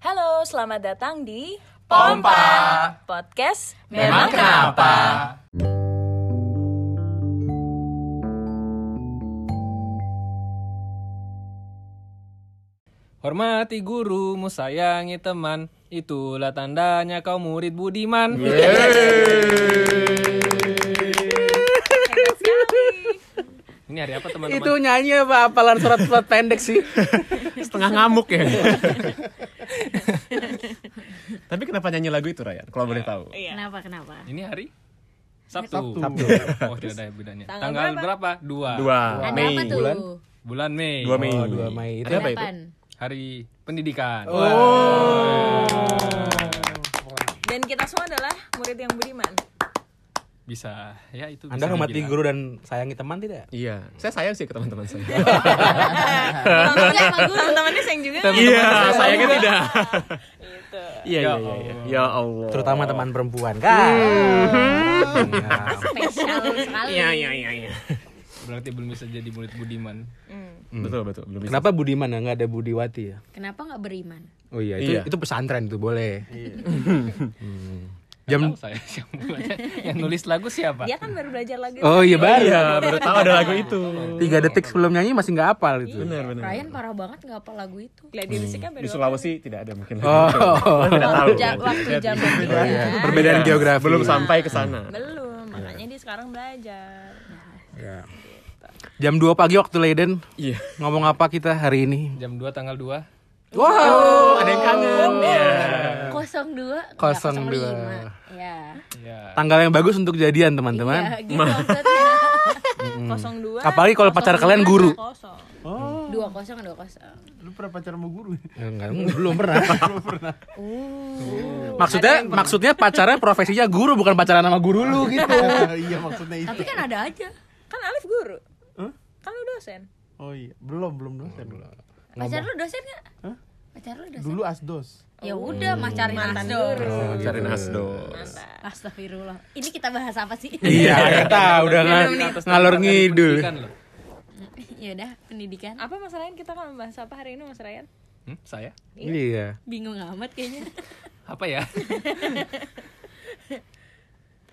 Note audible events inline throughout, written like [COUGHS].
Halo, selamat datang di Pompa. Podcast Memang kenapa? Hormati gurumu, sayangi teman. Itulah tandanya kau murid budiman. Ini hari apa teman-teman? Itu nyanyi apa apalan surat-surat pendek sih? [LAUGHS] Setengah ngamuk ya. [LAUGHS] Tapi kenapa nyanyi lagu itu Ryan? Kalau boleh tahu. Iya. Kenapa kenapa? Ini hari Sabtu. Sabtu. Oh, tidak ada bedanya. Tanggal Tanggal, berapa? Dua. Dua. Ada Mei. apa tuh? Bulan. Bulan Mei. Dua Mei. Oh, 2 Mei. Itu Ada apa itu? Hari pendidikan. Dan kita semua adalah murid yang budiman. Bisa. Ya itu Anda bisa hormati guru dan sayangi teman tidak? Iya, saya sayang sih ke teman-teman saya. [LAUGHS] Teman-temannya sayang juga. Iya, sayangnya tidak. Gitu. Iya, iya, iya, iya. Ya Allah. Terutama teman perempuan kan. Ya. Spesial sekali. Iya, iya, iya, iya. Berarti belum bisa jadi murid budiman. Betul, betul. Belum bisa. Kenapa Budiman ya nggak ada Budiwati ya? Kenapa nggak beriman? Oh iya, itu Iya. itu pesantren itu boleh. Jam jam saya [LAUGHS] yang nulis lagu siapa? Dia kan baru belajar lagu oh iya baru. Iya, baru tahu ada lagu itu. Tiga detik sebelum nyanyi masih nggak hafal itu. Iya, benar benar. Ryan parah banget nggak hafal lagu itu. Lady hmm. Music kan baru di Sulawesi apa? tidak ada mungkin. Oh, oh, tidak tahu. Ja waktu jam oh, ya. perbedaan iya. geografi. Belum sampai ke sana. Belum iya. makanya dia sekarang belajar. Ya. Jam 2 pagi waktu Leiden. Iya. Ngomong apa kita hari ini? Jam 2 tanggal 2. Wow, ada yang kangen. Yeah. 02 02 05 ya. ya. Tanggal yang bagus untuk jadian teman-teman. Iya, gitu maksudnya. [LAUGHS] 02 Apalagi kalau pacar kalian guru. Kosong. Oh. 20 20. Lu pernah pacar sama guru? Ya, ya enggak, belum pernah. [LAUGHS] belum pernah. Uh. Maksudnya maksudnya pacarnya profesinya guru bukan pacaran sama guru lu iya, gitu. [LAUGHS] iya maksudnya itu. Tapi kan ada aja. Kan Alif guru. Huh? Kan lu dosen. Oh iya, belum belum dosen. Belum. Pacar lu dosen enggak? Hah? Pacar lu? Dulu asdos. Ya udah, macarin Mantan asdo. Oh, cari nasdo. Astagfirullah. Ini kita bahas apa sih? iya, kita udah ng- ngalor ngidul. [LAUGHS] Ya udah, pendidikan. Apa Mas Ryan? Kita kan membahas apa hari ini Mas Ryan? Hmm, saya? Iya. Bingung amat kayaknya. Apa ya? [LAUGHS]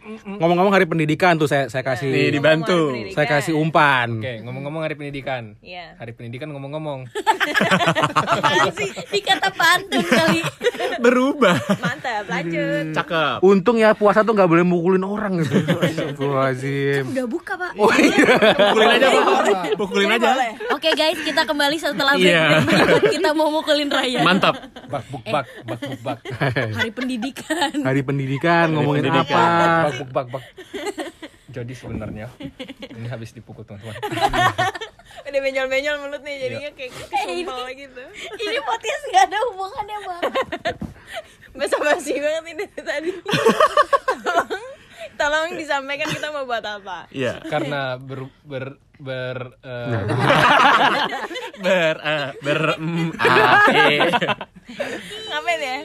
Ngomong-ngomong hari pendidikan tuh saya saya kasih Nih, dibantu. saya kasih umpan. Oke, ngomong-ngomong hari pendidikan. Iya. Hari pendidikan ngomong-ngomong. Apaan sih? Dikata pantun kali. Berubah. Mantap, lanjut. Cakep. Untung ya puasa tuh nggak boleh mukulin orang gitu. Astagfirullahaladzim. Udah buka, Pak. Oh iya. Pukulin aja, Pak. Pukulin aja. Oke guys, kita kembali setelah break. Iya. kita mau mukulin Raya. Mantap. Bak buk bak, bak buk bak. [LAUGHS] Hari pendidikan. Hari pendidikan ngomongin pendidikan. apa? Bak buk bak bak. Jadi sebenarnya ini habis dipukul teman-teman. Udah benjol-benjol mulut nih jadinya kayak kesumpal gitu. Ini podcast gak ada hubungannya banget. Basa-basi banget ini tadi. tolong, tolong disampaikan kita mau buat apa. Iya. Karena ber ber ber eh, Ber eh, ber mm, ah, eh. [LAUGHS] [LAUGHS] Ngapain ya?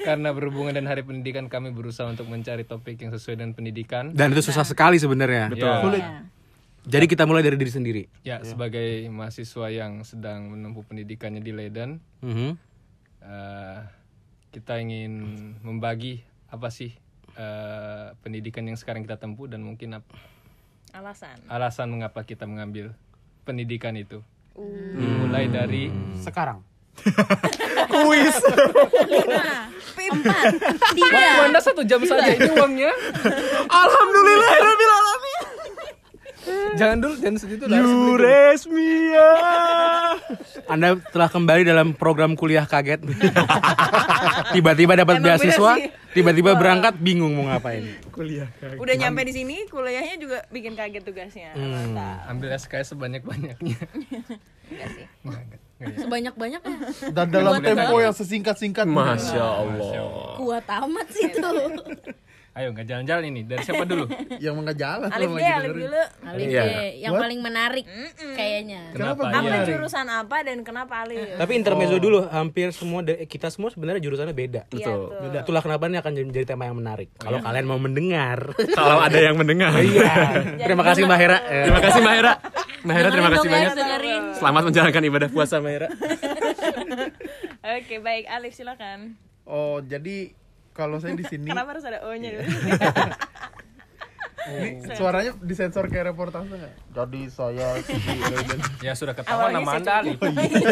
karena berhubungan dengan hari pendidikan kami berusaha untuk mencari topik yang sesuai dengan pendidikan. Dan itu susah sekali sebenarnya. Betul. Ya, Sulit. Jadi kita mulai dari diri sendiri. ya sebagai mahasiswa yang sedang menempuh pendidikannya di Leiden, Mhm. eh, kita ingin membagi apa sih eh, pendidikan yang sekarang kita tempuh dan mungkin ap- Alasan. alasan mengapa kita mengambil pendidikan itu. Mulai dari Sekarang. [LAUGHS] Kuis. Empat, tiga. Waktu Anda satu jam saja ini uangnya. Alhamdulillah rabbil alamin. Jangan dulu, jangan segitu lah. Yuresmia. Anda telah kembali dalam program kuliah kaget. Tiba-tiba dapat Emang beasiswa, tiba-tiba berangkat bingung mau ngapain. Kuliah. Udah nyampe di sini, kuliahnya juga bikin kaget tugasnya. Mantap. Ambil SKS sebanyak-banyaknya. Enggak [LAUGHS] sih. Enggak, enggak, enggak ya. Sebanyak-banyaknya. Dan dalam tempo yang sesingkat-singkat. Masya Allah. Kuat amat sih itu. [LAUGHS] Ayo nggak jalan-jalan ini. Dari siapa dulu? [LAUGHS] Yang nggak jalan Alif deh, Alif dulu. Alif Iya. deh, yang What? paling menarik kayaknya. Kenapa? Kenapa Iya. Apa jurusan apa dan kenapa Alif? Tapi intermezzo dulu, hampir semua kita semua sebenarnya jurusannya beda. Iya Betul. tuh. Beda. Itulah kenapa ini akan jadi, tema yang menarik. Kalau kalian mau mendengar. [LAUGHS] Kalau ada yang mendengar. Iya. [LAUGHS] Terima kasih Mbak Hera. Terima kasih Mbak Hera. Mbak Hera terima kasih guys, banyak. dengerin. Selamat menjalankan ibadah puasa Mbak Hera. Oke, baik. Alif silakan. Oh, jadi kalau saya di sini Kenapa harus ada O-nya dulu? [LAUGHS] ini suaranya disensor kayak reportase nggak? Jadi saya Raiden. Ya sudah ketahuan nama Anda Ali.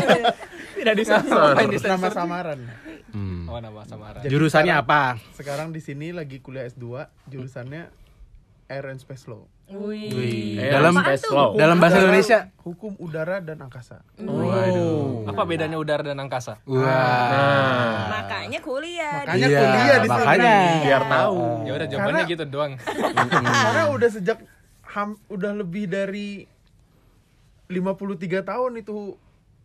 [LAUGHS] Tidak disensor. Nama samaran. Hmm. Oh nama samaran. Jadi Jurusannya sekarang- apa? Sekarang di sini lagi kuliah S2, jurusannya Air and Space Law. Wih, dalam space law. dalam bahasa Udara, Indonesia. Hukum udara dan angkasa. Waduh. Apa bedanya udara dan angkasa? Wah. Makanya kuliah. Makanya Iya, kuliah di sini. makanya. Biar tahu. Ya udah jawabannya Karena- gitu doang. [LAUGHS] Karena udah sejak ham, udah lebih dari 53 tahun itu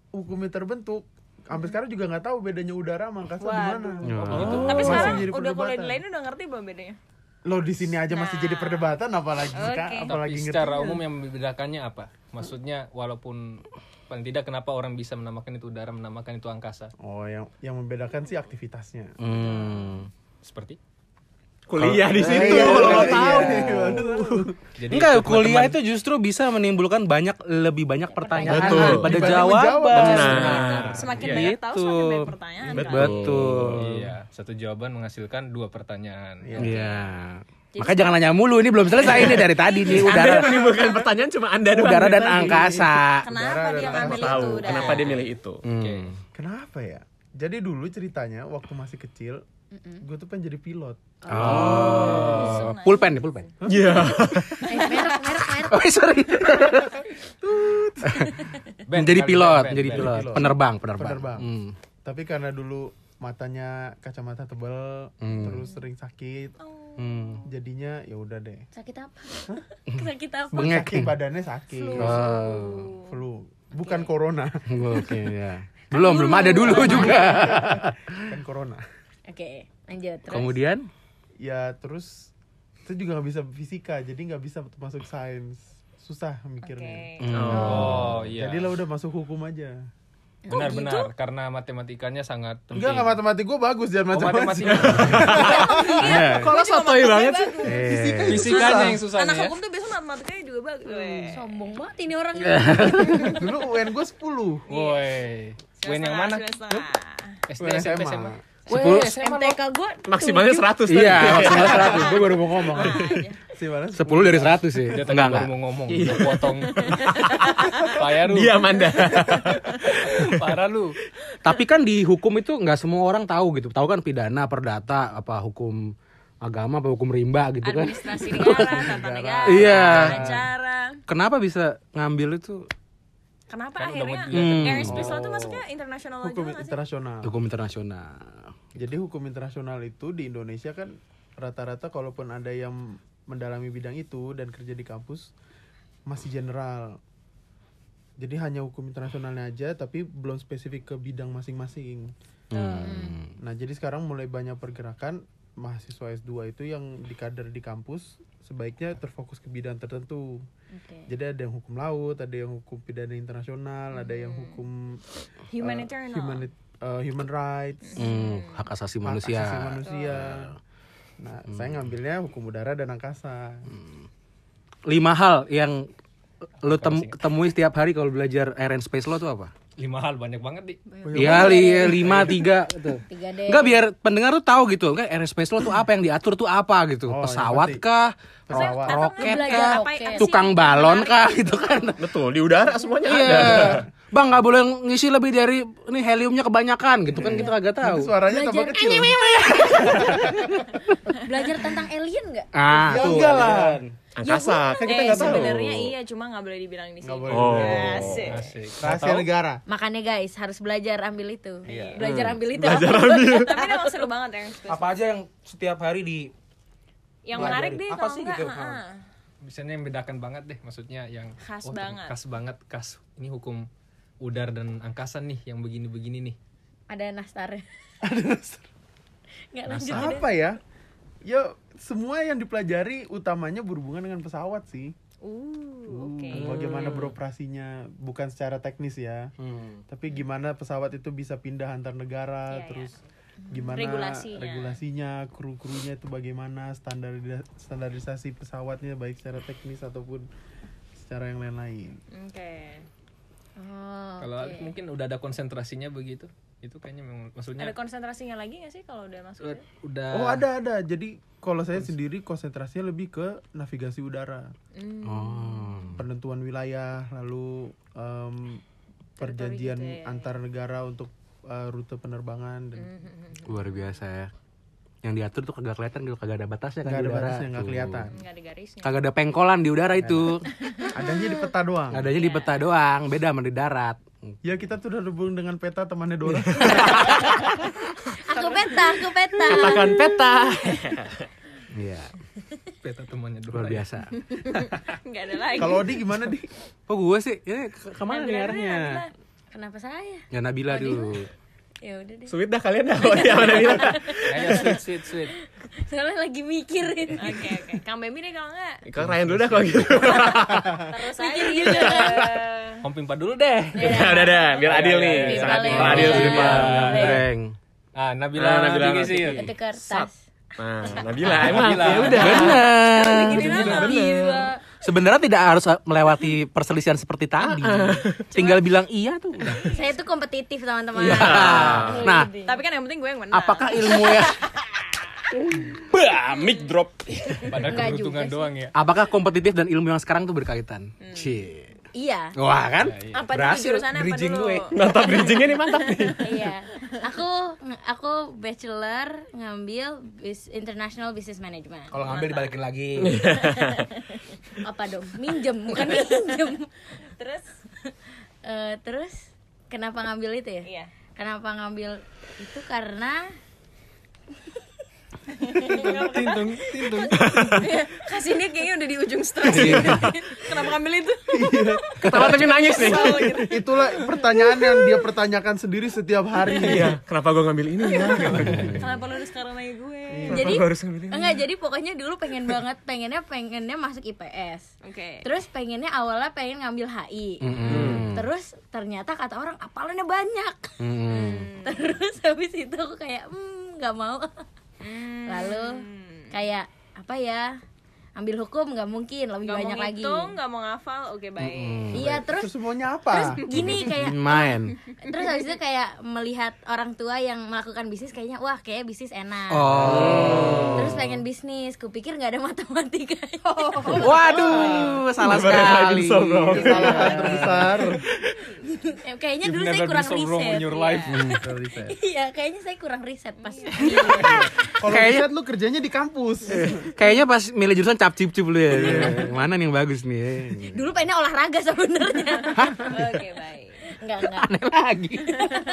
hukumnya terbentuk. Sampai sekarang juga nggak tahu bedanya udara sama angkasa di mana. gitu. Tapi sekarang udah kuliah di lain udah ngerti belum bedanya? Lo di sini aja masih jadi perdebatan apalagi Tapi apalagi ngerti. secara umum yang membedakannya apa? Maksudnya walaupun paling tidak kenapa orang bisa menamakan itu udara, menamakan itu angkasa? Oh, yang yang membedakan sih aktivitasnya. Hmm. Seperti? Kuliah di situ. Iya, kalau mau iya. tahu. Jadi Enggak, kuliah teman-teman- itu justru bisa menimbulkan banyak lebih banyak pertanyaan Betul. daripada jawaban. Benar. Semakin Iya. banyak tahu semakin banyak pertanyaan kan. Betul. Iya, satu jawaban menghasilkan dua pertanyaan. Iya. Makanya jangan nanya mulu, ini belum selesai ini dari tadi nih udara yang menimbulkan pertanyaan cuma Anda doang. udara dan angkasa. Kenapa dia ngambil Tahu itu? Dah? kenapa dia milih itu. Hmm. Kenapa ya? Jadi dulu ceritanya waktu masih kecil, gue tuh pengen jadi pilot. Oh, pulpen nih, pulpen. Iya. Eh, merek, merek, merek. [LAUGHS] Oh, sorry. [LAUGHS] Ben, Menjadi pilot, Ben, Ben, menjadi Ben. pilot, pilot. penerbang, penerbang. Penerbang. Hmm. Tapi karena dulu matanya kacamata tebal, terus sering sakit, Hmm. jadinya ya udah deh. Sakit apa? [LAUGHS] Sakit apa? Bengek. Sakit badannya sakit. Oh. Flu. Bukan corona, Oke ya. Belum, belum ada dulu juga. kan corona. Oke, lanjut. Terus. Kemudian Ya terus itu juga nggak bisa fisika, jadi nggak bisa masuk sains. Susah mikirnya. Oke. Oh, iya. Jadi lah udah masuk hukum aja. Benar-benar karena matematikanya sangat penting. Enggak, enggak matematik gue bagus jangan Oh, matematik. Kalau sotoy banget sih. Fisika Fisikanya susah. yang susah Anak ya. hukum tuh biasa matematikanya juga bagus. Weh. Sombong banget ini orang. Dulu UN gue 10. Woi. Wen yang mana? SD, UN SMP, SMA. Sepuluh. MTK gue Maksimalnya 100 tadi. Iya, maksimal 100. Gue baru mau ngomong. Si mana? 10 dari 100 sih. Dia Enggak, baru enggak. mau ngomong, gua potong. [LAUGHS] Payah lu. Dia Amanda. [LAUGHS] Parah lu. Tapi kan di hukum itu nggak semua orang tahu gitu. Tahu kan pidana, perdata, apa hukum agama, apa hukum rimba gitu kan. Administrasi negara, tata negara, Iya. acara. Kenapa bisa ngambil itu Kenapa Kan akhirnya mau dilihat. Air Space Law tuh masuknya internasional Hukum juga nggak sih? internasional. hukum internasional? Jadi hukum internasional itu di Indonesia kan rata-rata kalaupun ada yang mendalami bidang itu dan kerja di kampus masih general. Jadi hanya hukum internasionalnya aja tapi belum spesifik ke bidang masing-masing. Hmm. Nah, jadi sekarang mulai banyak pergerakan mahasiswa S2 itu yang di kader di kampus sebaiknya terfokus ke bidang tertentu. Oke. Jadi ada yang hukum laut, ada yang hukum pidana internasional, ada yang hukum uh, Humanitarian law. humanit- uh, human rights, Hmm, hak asasi hak manusia. asasi manusia. Nah, saya ngambilnya hukum udara dan angkasa. Lima hal yang lo tem- temui setiap hari kalau belajar air and space law tuh apa? Lima hal banyak banget di. Iya, li- lima, tiga gitu. Tiga deh. Enggak biar pendengar tuh tahu gitu. Enggak air and space law tuh apa yang diatur tuh apa gitu. Oh, yang Pesawat kah? Pesawat. Ro- roket kah? Tukang balon kah gitu kan. Betul, di udara semuanya Iya. ada. Bang nggak boleh ngisi lebih dari ini heliumnya kebanyakan gitu kan kita kagak tahu. Itu suaranya tambah Belajar- kecil. [LAUGHS] Belajar tentang alien nggak? Ah, Ya enggak lah. Angkasa, kan kita Eh, nggak tahu. sebenarnya iya, cuma nggak boleh dibilang di sini. boleh. Oh. Asik. Asik. Rahasia tahu? negara. Makanya guys harus belajar ambil itu. Belajar ambil itu. [LAUGHS] Tapi memang seru banget Space. Apa aja yang setiap hari di Yang menarik deh Apa kalau sih enggak. gitu? Biasanya yang bedakan banget deh, maksudnya yang Khas oh, banget. Khas banget, khas. Ini hukum udara dan angkasa nih yang begini-begini nih. Ada nastar. [LAUGHS] Nggak lanjut. Apa ya? Ya semua yang dipelajari utamanya berhubungan dengan pesawat sih. Uh, oke. Bagaimana beroperasinya bukan secara teknis ya. Hmm. Tapi gimana pesawat itu bisa pindah antar negara, Iya, terus gimana Regulasinya. regulasinya, kru-krunya itu bagaimana, standar standarisasi pesawatnya baik secara teknis ataupun secara yang lain-lain. Oke. Oh, Kalau. Alif mungkin udah ada konsentrasinya begitu. itu kayaknya memang maksudnya Ada konsentrasinya lagi gak sih kalau udah masuk? udah, udah Oh ada ada. Jadi kalau saya sendiri konsentrasinya lebih ke navigasi udara, Hmm. Oh. penentuan wilayah, lalu em, perjanjian gitu ya, ya. antar negara untuk eh, rute penerbangan dan Hmm. Luar biasa ya. Yang diatur tuh kagak kelihatan gitu, kagak ada batasnya kan di ada udara. batasnya nggak kelihatan. Nggak ada garisnya. Kagak ada pengkolan di udara itu. [LAUGHS] Adanya di peta doang. Adanya di peta doang, beda sama di darat. Ya kita tuh udah hubung dengan peta temannya Dora. [LAUGHS] Aku peta, aku peta. Katakan peta. [LAUGHS] Iya, peta temannya luar dulu ya. biasa. Nggak ada lagi. Kalau Odi gimana di? Kok gue sih? Ini ke- ke mana nih arahnya? Kenapa saya? Ya Nabila dulu. Ya udah deh. Sweet dah kalian dah. Oh, iya, mana bilang. [LAUGHS] Ayo sweet sweet sweet. Soalnya lagi mikirin. Oke oke. [LAUGHS] Kang Bemi deh kalau nggak. Kau Ryan dulu dah kalau gitu. Terus aja gitu. [LAUGHS] Om Pimpa dulu deh. udah, udah, udah. Biar adil nih. Sangat adil. adil Iya. sih, Pak. Breng. Ah, Nabila Ah, Nabila Nabila sih. Kertas. Nah, Nabila emang Nabila. ya udah. Benar. Gila. Sebenarnya tidak harus melewati perselisihan seperti tadi. Tinggal bilang iya tuh. udah. Saya tuh kompetitif teman-teman. Iya. Nah, Tapi kan yang penting gue yang menang. apakah ilmu ya? Bah, mic drop. Pada Enggak keberuntungan doang ya. Apakah kompetitif dan ilmu yang sekarang tuh berkaitan? Cie. Iya. Wah kan? apa dulu Berhasil jurusannya apa dulu? gue. [LAUGHS] Mantap bridgingnya nih mantap nih. [LAUGHS] Iya. Aku aku bachelor ngambil bis, international business management. Kalau ngambil dibalikin lagi. [LAUGHS] Apa dong? Minjem, bukan minjem. Terus? Eh, terus kenapa ngambil itu ya? Iya. Kenapa ngambil itu karena Tintung, tintung. Kasih dia kayaknya udah di ujung stres. Kenapa ngambil itu? Ketawa tapi nangis nih. Itulah pertanyaan yang dia pertanyakan sendiri setiap hari. Iya, kenapa gue ngambil ini ya? Kenapa lu sekarang nanya gue? jadi ngambil ini? enggak jadi pokoknya dulu pengen banget pengennya pengennya masuk IPS. Oke. Terus pengennya awalnya pengen ngambil HI. Terus ternyata kata orang apalannya banyak. Terus habis itu aku kayak hmm nggak mau. Lalu kayak apa ya? Ambil hukum nggak mungkin lebih Gak mau banyak lagi. ngitung, gak mau ngafal, oke baik. Iya terus Terus semuanya apa? gini kayak [LAUGHS] Main. terus habis itu kayak melihat orang tua yang melakukan bisnis kayaknya wah kayak bisnis enak. Oh. Terus pengen bisnis, kupikir nggak ada matematika. [LAUGHS] Waduh, salah sekali. Kesalahan terbesar. Eh, [LAUGHS] kayaknya dulu saya kurang riset. your life. Iya, kayaknya saya kurang riset pas. Kalau Kayaknya- riset lu kerjanya di kampus. Kayaknya pas milih jurusan cap cip cip lu ya. Yang Mana nih yang bagus nih? ya? Dulu pengennya olahraga sebenarnya. [LAUGHS] Oke baik. Enggak, enggak. Aneh lagi.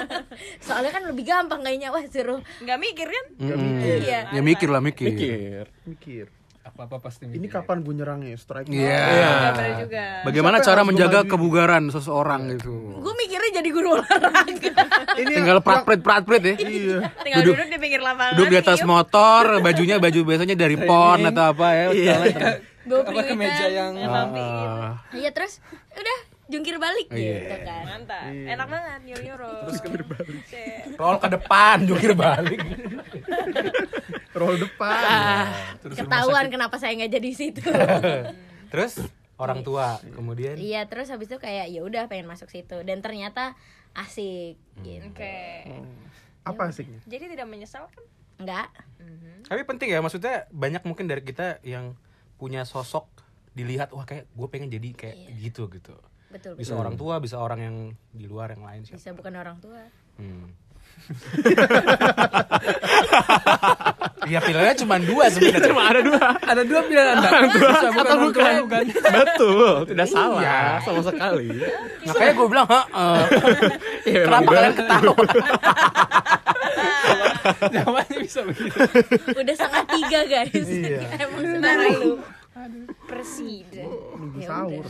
[LAUGHS] Soalnya kan lebih gampang kayaknya wah suruh. Gak mikir kan? Mm-mm. Iya. Ya mikir lah mikir. Mikir. Mikir. Apa-apa pasti Ini mikir. kapan gue nyerangnya? Strike. Iya. Gak bener juga. Bagaimana Siapa cara menjaga kebugaran seseorang gitu? Gue mikirnya jadi guru olahraga. [LAUGHS] Ini Tinggal prat-prat prat-prat ya. Iya. Tinggal Duduk- duduk, di pinggir lapangan. Duduk di atas motor, bajunya baju biasanya dari pon atau apa ya. Iya. Bawa Apa kemeja yang Ah, Iya terus udah jungkir balik Iya. gitu kan. Mantap. Enak banget nyuruh nyuruh. Terus ke roll ke depan, jungkir balik. Roll depan. Ketahuan kenapa saya nggak jadi situ. [LAUGHS] Terus orang tua kemudian Iya terus habis itu kayak ya udah pengen masuk situ dan ternyata asik gitu. Oke. Apa asiknya? Jadi tidak menyesal kan? Enggak. Tapi penting ya, maksudnya banyak mungkin dari kita yang punya sosok dilihat wah kayak gue pengen jadi kayak gitu gitu. Betul. Bisa orang tua, bisa orang yang di luar yang lain siapa. Bisa bukan orang tua. Hmm. [LAUGHS] Iya pilihannya cuma dua sebenarnya. Cuma ada dua. Ada dua pilihan Anda. Orang tua Bisa bukan atau orang tua, bukan. bukan. Betul, tidak salah sama sekali. Makanya gue bilang, "Heeh." Iya, Kenapa kalian ketawa? [LAUGHS] Jawabannya bisa begitu. Udah setengah tiga guys. Iya. [LAUGHS] Emang sebentar lu. Proceed. Nunggu Ya sahur.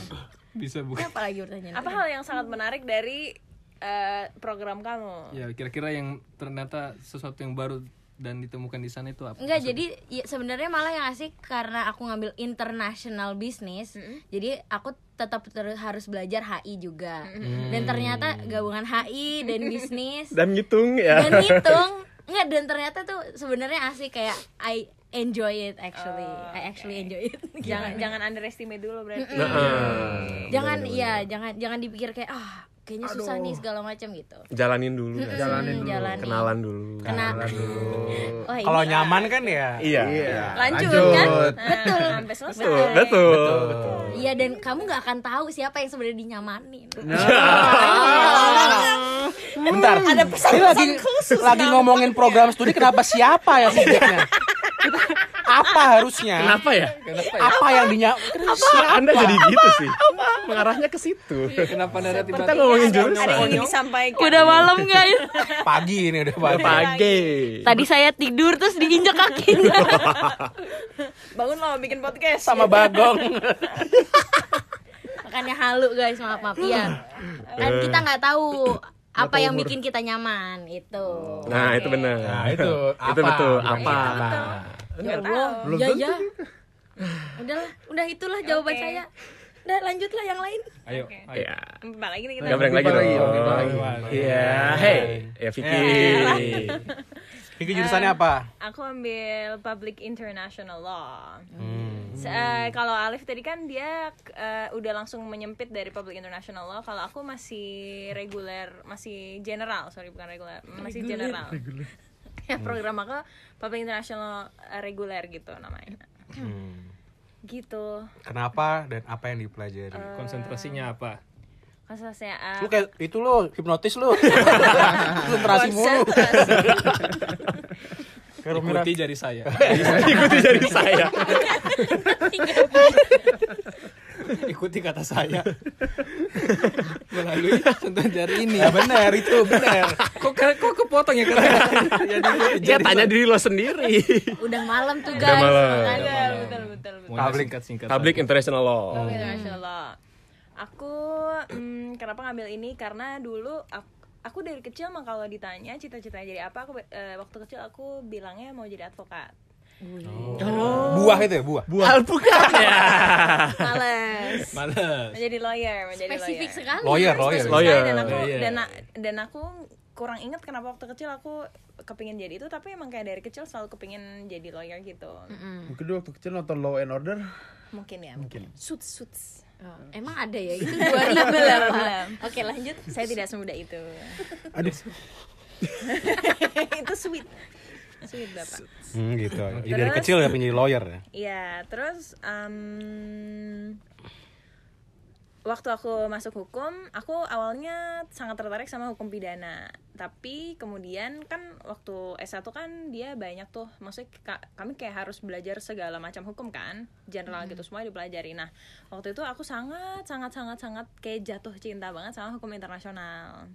Bisa bukan. Apa lagi pertanyaan? Apa hal yang sangat menarik dari eh, program kamu? Ya kira-kira yang ternyata sesuatu yang baru dan ditemukan di sana itu apa? Enggak, jadi ya, sebenarnya malah yang asik karena aku ngambil international business. Jadi aku tetap ter- harus belajar HI juga. Dan ternyata gabungan HI dan bisnis Dan ngitung ya. dan hitung enggak dan ternyata tuh sebenarnya asik kayak I enjoy it actually. I actually enjoy it. [LAUGHS] Jangan jangan underestimate dulu berarti. Nah, jangan iya, jangan jangan dipikir kayak ah kayaknya susah nih segala macam gitu Jalanin dulu. guys. Jalanin dulu. jalanin Kenalan dulu. kena [LAUGHS] Wah, ini Kalau nyaman kan ya. Iya. lanjut, Lanjut. kan Betul. Nah, sampai selesai Betul, betul. iya dan kamu nggak akan tahu siapa yang sebenarnya dinyamanin Bentar. Ada pesan lagi lagi ngomongin program studi kenapa siapa ya [LAUGHS] subjeknya? Kita- apa harusnya? Kenapa ya? Apa yang dinya Anda jadi gitu sih? Mengarahnya ke situ. Kenapa Nara Kita tiba-tiba ngomongin ada yang jurusan. ingin disampaikan udah malam guys [LAUGHS] pagi ini udah pagi. Pagi. tadi saya tidur terus diinjak kakinya [LAUGHS] bangun lo bikin podcast sama Bagong. makanya halu guys maaf maaf iya kan kita nggak tahu apa yang bikin kita nyaman itu Nah, itu benar. Nah, itu Itu apa? betul. Nah, Apa? Tahu Belum ya tentu. ya udahlah udah itulah jawaban Oke. saya udah lanjutlah yang lain Ayo, Oke. ayo. Iya. Empat lagi nih kita Gambreng lagi dong. Iya. Hey, ya Vicky. [LAUGHS] Vicky jurusannya apa? aku ambil public international law Hmm. Se- eh, kalau Alif tadi kan dia eh, udah langsung menyempit dari public international law kalau aku masih reguler masih general sorry bukan reguler masih general [LAUGHS] ya program aku public international eh, reguler gitu namanya Hmm. gitu Kenapa dan apa yang dipelajari? Konsentrasinya apa? masa saya eh, Lu kayak itu lu hipnotis lu. [LAUGHS] Konsentrasi mulu. [LAUGHS] Kayak Romira. Ikuti jari saya. [LAUGHS] Ikuti jari saya. Ikuti kata saya. Melalui sentuh jari ini. Ya benar itu benar. Kok kok kepotong ya kata? [LAUGHS] Ya Ya tanya diri lo sendiri. udah malam tuh Udah guys malam. makanya. Ada, betul betul betul Public- singkat-singkat Public saja. International Law. Public international law. Aku hmm, kenapa ngambil ini karena dulu aku, aku dari kecil mah kalau ditanya cita-citanya jadi apa aku eh, waktu kecil aku bilangnya mau jadi advokat. Buah itu ya, buah. Buah bukan [LAUGHS] ya. Males. Males. menjadi lawyer, menjadi spesifik lawyer. sekali Lawyer, lawyer. Spesifik Lawyer. sekali, dan aku Lawyer. dan a- dan aku kurang ingat kenapa waktu kecil aku kepingin jadi itu tapi emang kayak dari kecil selalu kepingin jadi lawyer gitu Mungkin dulu waktu kecil nonton Law and Order. mungkin ya mungkin suits suits Oh, emang ada ya? Itu [LAUGHS] 2000 belum belum oke lanjut. Saya tidak semudah itu. Aduh, itu sweet. Sweet bapak. Hmm, gitu. Jadi dari Terus? kecil udah pengen jadi lawyer ya. Iya, terus em, waktu aku masuk hukum, aku awalnya sangat tertarik sama hukum pidana. Tapi kemudian kan waktu S1 kan dia banyak tuh, maksudnya ka- kami kayak harus belajar segala macam hukum kan, general gitu semua dipelajari. Nah, waktu itu aku sangat sangat sangat sangat kayak jatuh cinta banget sama hukum internasional.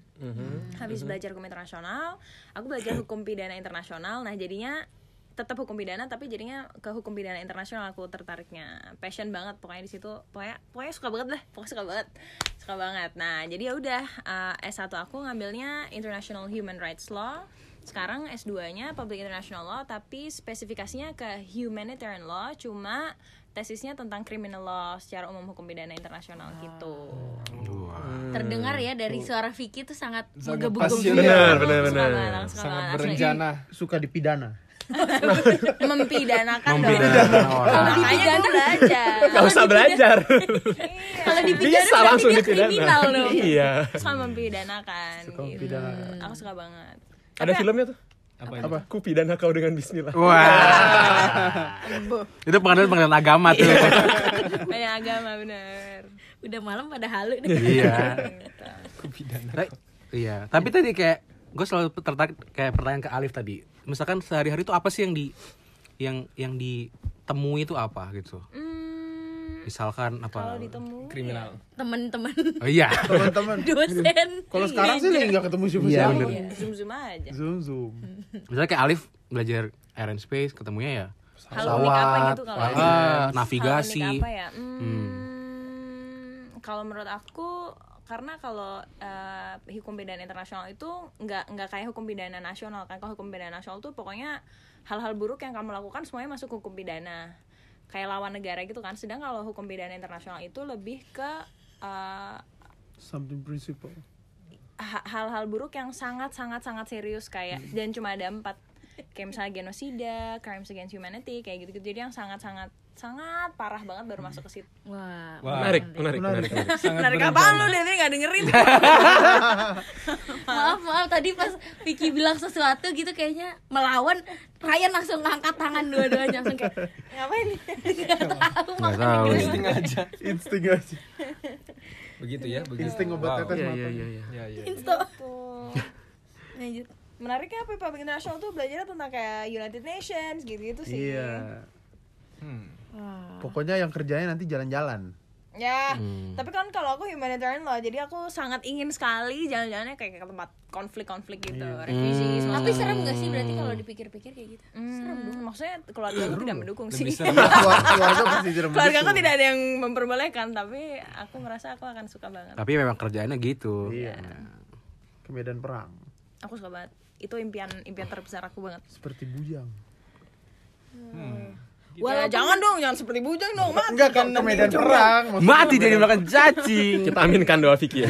Habis belajar hukum internasional, aku belajar [COUGHS] hukum pidana internasional. Nah, jadinya tetap hukum pidana tapi jadinya ke hukum pidana internasional aku tertariknya passion banget pokoknya di situ pokoknya pokoknya suka banget lah pokoknya suka banget suka banget nah jadi ya udah uh, S1 aku ngambilnya International Human Rights Law sekarang S2 nya Public International Law tapi spesifikasinya ke Humanitarian Law cuma tesisnya tentang Criminal Law secara umum hukum pidana internasional gitu terdengar ya dari suara Vicky tuh sangat Sangat menggebu-gebu pasional. Benar, benar, Suka benar. banget, suka Sangat banget. berencana. suka dipidana. [LAUGHS] mempidanakan dong Mempidana orang. makanya gue belajar Gak usah belajar. kalau dipidana Bisa berarti langsung dia dipidana. kriminal dong Iya. suka mempidanakan Suka gitu. mempidanakan. aku suka banget Ada filmnya tuh. Apa Apa? Ku pidana kau dengan bismillah. Wah. itu pengadilan pengadilan agama tuh. banyak agama bener udah malam pada halu deh iya. Gitu. Ta- Iya, tapi tadi kayak gue selalu tertarik kayak pertanyaan ke Alif tadi. Misalkan sehari-hari itu apa sih yang di yang yang ditemui itu apa gitu? hmm, Misalkan kalau apa? ditemu Kriminal. temen-temen Oh iya. Teman-teman. dosen Kalau sekarang sih lagi nggak ketemu siapa Iya, siapa. bener. ya, zoom zoom aja Zoom zoom. Misalnya kayak Alif belajar air and space ketemunya ya unik apa gitu kalau ah, Hal navigasi. unik apa ya hmm, kalau menurut aku karena kalau eh, hukum pidana internasional itu nggak nggak kayak hukum pidana nasional kan. Kalau hukum pidana nasional tuh pokoknya hal-hal buruk yang kamu lakukan semuanya masuk hukum pidana. Kayak lawan negara gitu kan. Sedang kalau hukum pidana internasional itu lebih ke eh, Something principle. ha- hal-hal buruk yang sangat sangat sangat serius kayak dan cuma ada empat. Kayak misalnya genosida crimes against humanity kayak gitu gitu jadi yang sangat sangat sangat parah banget baru masuk ke situ Wah. Wah. Menarik, menarik, menarik. menarik. Sangat menarik berencana. apaan lu dari nggak dengerin [LAUGHS] maaf maaf tadi pas Vicky bilang sesuatu gitu kayaknya melawan Ryan langsung ngangkat tangan dua-duanya langsung kayak ngapain [LAUGHS] tahu Nggak tahu. Insting aja. insting aja Begitu ya, begitu. insting obat Wow. tetes Iya, mata iya, iya, iya. [LAUGHS] Ya, ya. Insto lanjut menariknya apa public international tuh belajarnya tentang kayak United Nations gitu gitu sih iya Hmm. Pokoknya yang kerjanya nanti jalan-jalan. Ya tapi kan kalau aku humanitarian law jadi aku sangat ingin sekali jalan-jalannya kayak ke tempat konflik-konflik gitu refugees tapi serem gak sih berarti kalau dipikir-pikir kayak gitu? Hmm, maksudnya keluarga aku tidak mendukung sih. Lebih serem. Keluar- keluarga pasti keluarga aku tidak ada yang memperbolehkan tapi aku merasa aku akan suka banget. Tapi memang kerjaannya gitu. iya. Ke medan perang. Aku suka banget. Itu impian impian terbesar aku banget. Seperti bujang ya, jangan dong jangan seperti bujang dong mati enggak kan ke medan perang Mati jadi makan cacing. Kita aminkan doa Vicky ya.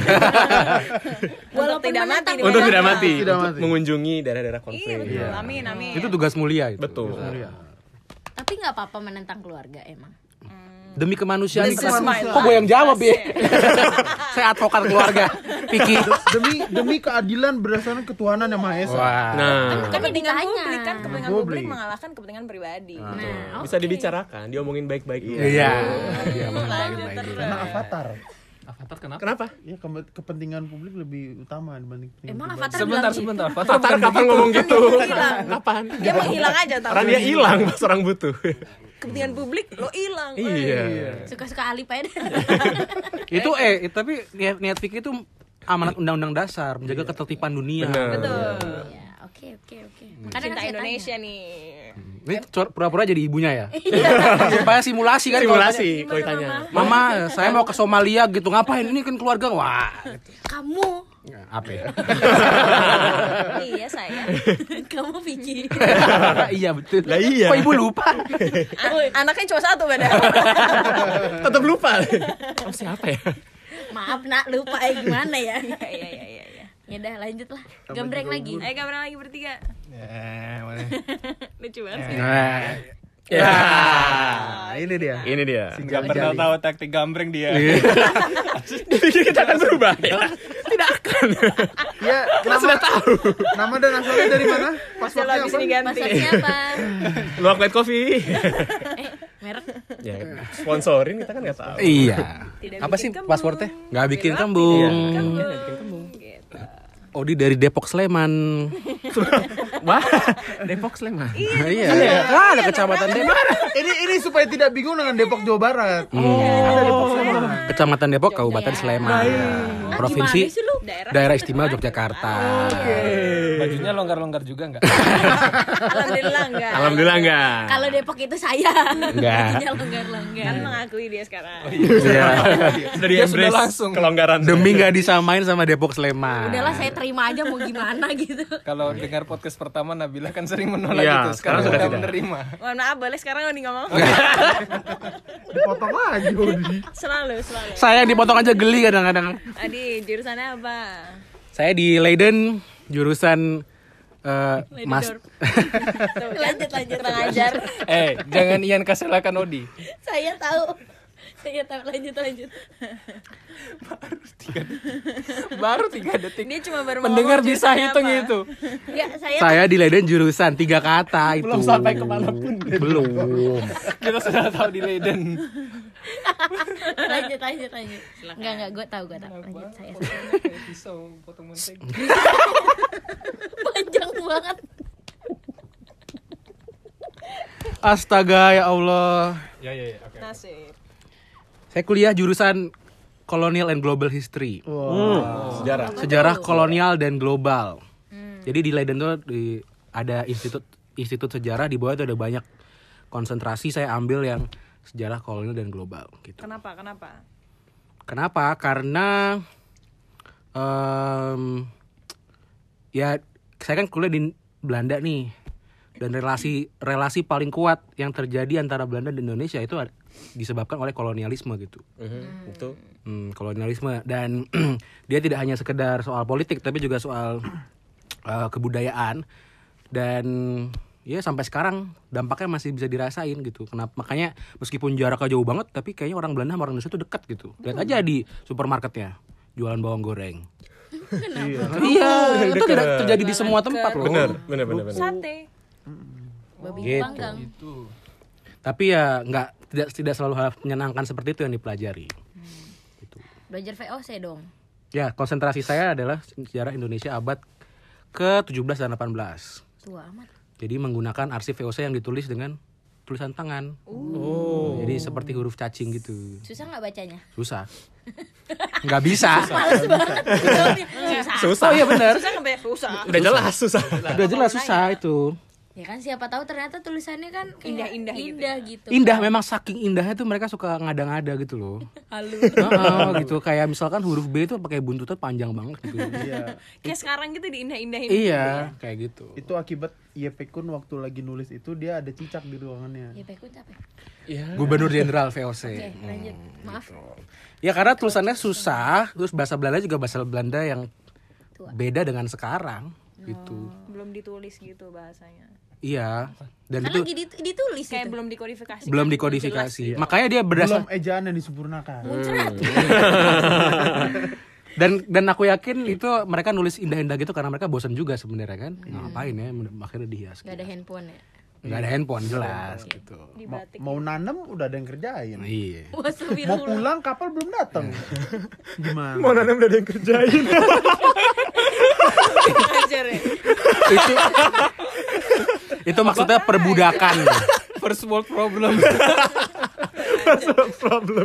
[LAUGHS] untuk tidak mati Untuk tidak mati, Tidak untuk mati. mengunjungi daerah-daerah iya konflik. betul amin amin Itu tugas mulia itu. Betul. Iya. tapi nggak apa-apa menentang keluarga emang Demi kemanusiaan. Is my Kok gue yang jawab ya? [LAUGHS] Saya advokat keluarga. Piki. demi demi keadilan berdasarkan ketuhanan yang maha esa Wah. Nah, kan ini kepentingan publik kan kepentingan Publik. publik mengalahkan kepentingan pribadi nah bisa dibicarakan, diomongin baik-baik. Iya. Iya, lanjut terus karena avatar Avatar kenapa? Kenapa? ya ke- kepentingan publik lebih utama dibanding kepentingan emang. Avatar Sebentar, bilang gitu? sebentar. Avatar Fatar kapan ngomong gitu? Kapan? dia menghilang aja tapi Karena dia hilang pas orang butuh. kepentingan publik lo hilang Iya. suka-suka Alip aja [LAUGHS] Itu eh tapi niat, niat Piki itu amanat undang-undang dasar menjaga ketertiban dunia. Benar. ya oke oke oke makanya cinta kan Indonesia nih Ini cor- pura-pura jadi ibunya ya. [LAUGHS] Supaya simulasi kan. kalau Simulasi kalau ditanya. tanya, Mama, saya mau ke Somalia gitu. Ngapain? Ini kan keluarga. Wah. tanya. kamu Apa ya? [LAUGHS] iya saya kamu Vicky [LAUGHS] iya betul. Lah iya. Kok ibu lupa? An- anaknya cuma satu padahal Tetap lupa. Kamu siapa ya? maaf nak lupa ya gimana ya iya iya iya iya iya ya udah lanjut lah gambreng lagi ayo kapan lagi bertiga Eh, [LAUGHS] mana? lucu banget sih Nah, Ya. nah ini dia Ini dia. Gak pernah tahu taktik gambreng dia. [LAUGHS] Dia pikir kita akan berubah ya. Tidak akan. ya sudah tahu nama dan asalnya dari mana habis apa Masaknya apa Luak white coffee. eh merek ya, sponsorin kita kan nggak tahu. iya. Tidak Apa sih kembung. pasportnya? Nggak bikin kembung. bikin kembung Odi dari Depok Sleman. [LAUGHS] Wah, Depok Sleman. Iya. Ah, ada kecamatan Depok. ini ini supaya tidak bingung dengan Depok Jawa Barat Hmm. ada Depok Sleman Kecamatan Depok, Kabupaten Sleman. Provinsi gimana sih lu? Daerah Daerah Istimewa Yogyakarta. Bajunya longgar-longgar juga nggak? alhamdulillah enggak Alhamdulillah enggak. kalau Depok itu saya Enggak. Bajunya longgar-longgar kan mengakui dia sekarang Iya. Sudah di Dia sudah embrace langsung. kelonggaran. Demi nggak disamain sama Depok Sleman. udahlah saya terima aja mau gimana gitu Kalau dengar podcast pertama Nabila kan sering menolak Iya, itu. Sekarang sekarang sudah sudah tidak. menerima. mohon maaf boleh sekarang nih ngomong [LAUGHS] dipotong lagi selalu selalu Saya dipotong aja geli kadang-kadang. Adi jurusannya apa Saya di Leiden jurusan eh, Mas [LAUGHS] lanjut lanjut kurang ajar. Eh, jangan Ian kaselakan Odi. saya tahu tahu lanjut lanjut [LAUGHS] Baru tiga detik. dia cuma baru Mendengar bisa hitung apa. itu. ya saya saya di Leiden jurusan tiga kata [LAUGHS] itu. Belum sampai ke mana pun. Belum. [LAUGHS] Kita sudah tahu di Leiden. lanjut lanjut lanjut enggak enggak gue tahu gue tahu lanjut saya pisau potong mentega. panjang banget Astaga ya Allah. Ya ya ya. Oke. nasib Saya kuliah jurusan Colonial and Global History. Sejarah. Sejarah kolonial dan global. Jadi di Leiden tuh di, ada institut institut sejarah di bawah itu ada banyak konsentrasi saya ambil yang sejarah kolonial dan global gitu. kenapa kenapa Kenapa? Karena em, ya saya kan kuliah di Belanda nih dan relasi relasi paling kuat yang terjadi antara Belanda dan Indonesia itu disebabkan oleh kolonialisme gitu. Mhm, Itu. Hmm, kolonialisme dan [CLEARS THROAT] dia tidak hanya sekedar soal politik tapi juga soal [CLEARS THROAT] eh, kebudayaan. dan ya sampai sekarang dampaknya masih bisa dirasain gitu kenapa makanya meskipun jaraknya jauh banget tapi kayaknya orang Belanda sama orang Indonesia tuh dekat gitu lihat aja di supermarketnya jualan bawang goreng iya [LAUGHS] itu tidak terjadi di semua tempat loh Bener, bener, bener, bener. Sate. babi Gitu. panggang Itu. tapi ya nggak tidak tidak selalu hal menyenangkan seperti itu yang dipelajari. Belajar VOC dong. Ya konsentrasi saya adalah sejarah Indonesia abad ke 17 dan 18 tua amat. Jadi menggunakan arsip VOC yang ditulis dengan tulisan tangan. Oh. jadi seperti huruf cacing gitu. Susah nggak bacanya? Susah. [LAUGHS] Nggak bisa. Males banget. Susah Susah. oh iya benar. Susah susah. Udah jelas susah. udah jelas susah itu ya kan siapa tahu ternyata tulisannya kan Indah-indah gitu indah gitu, indah memang saking indahnya tuh mereka suka ngada-ngada gitu loh. [LAUGHS] Halu. Heeh, gitu. Kayak misalkan huruf B itu pakai buntutnya panjang banget gitu. [LAUGHS] Iya. Kayak sekarang gitu diindah-indahin. iya kayak gitu. Itu akibat YP Kun waktu lagi nulis itu dia ada cicak di ruangannya. ya pekun apa? Iya. gubernur jenderal VOC oke lanjut. Maaf. ya karena tulisannya susah terus bahasa Belanda juga bahasa Belanda yang Tua. beda dengan sekarang gitu. Belum ditulis gitu bahasanya. Iya dan kan itu lagi dit- ditulis Kayak itu belum dikodifikasi. belum kan? dikodifikasi makanya dia berdasar Belum ejaan yang disempurnakan. [LAUGHS] dan dan aku yakin itu mereka nulis indah-indah gitu karena mereka bosan juga sebenarnya kan ngapain ya akhirnya dihias nggak ada handphone ya nggak ada handphone jelas gitu Di Ma- batik. [LAUGHS] mau nanem udah ada yang kerjain. [LAUGHS] iya Mau pulang kapal belum datang. Gimana? Mau nanam udah ada yang kerjain. Ya. itu itu maksudnya perbudakan [LAUGHS] First world problem.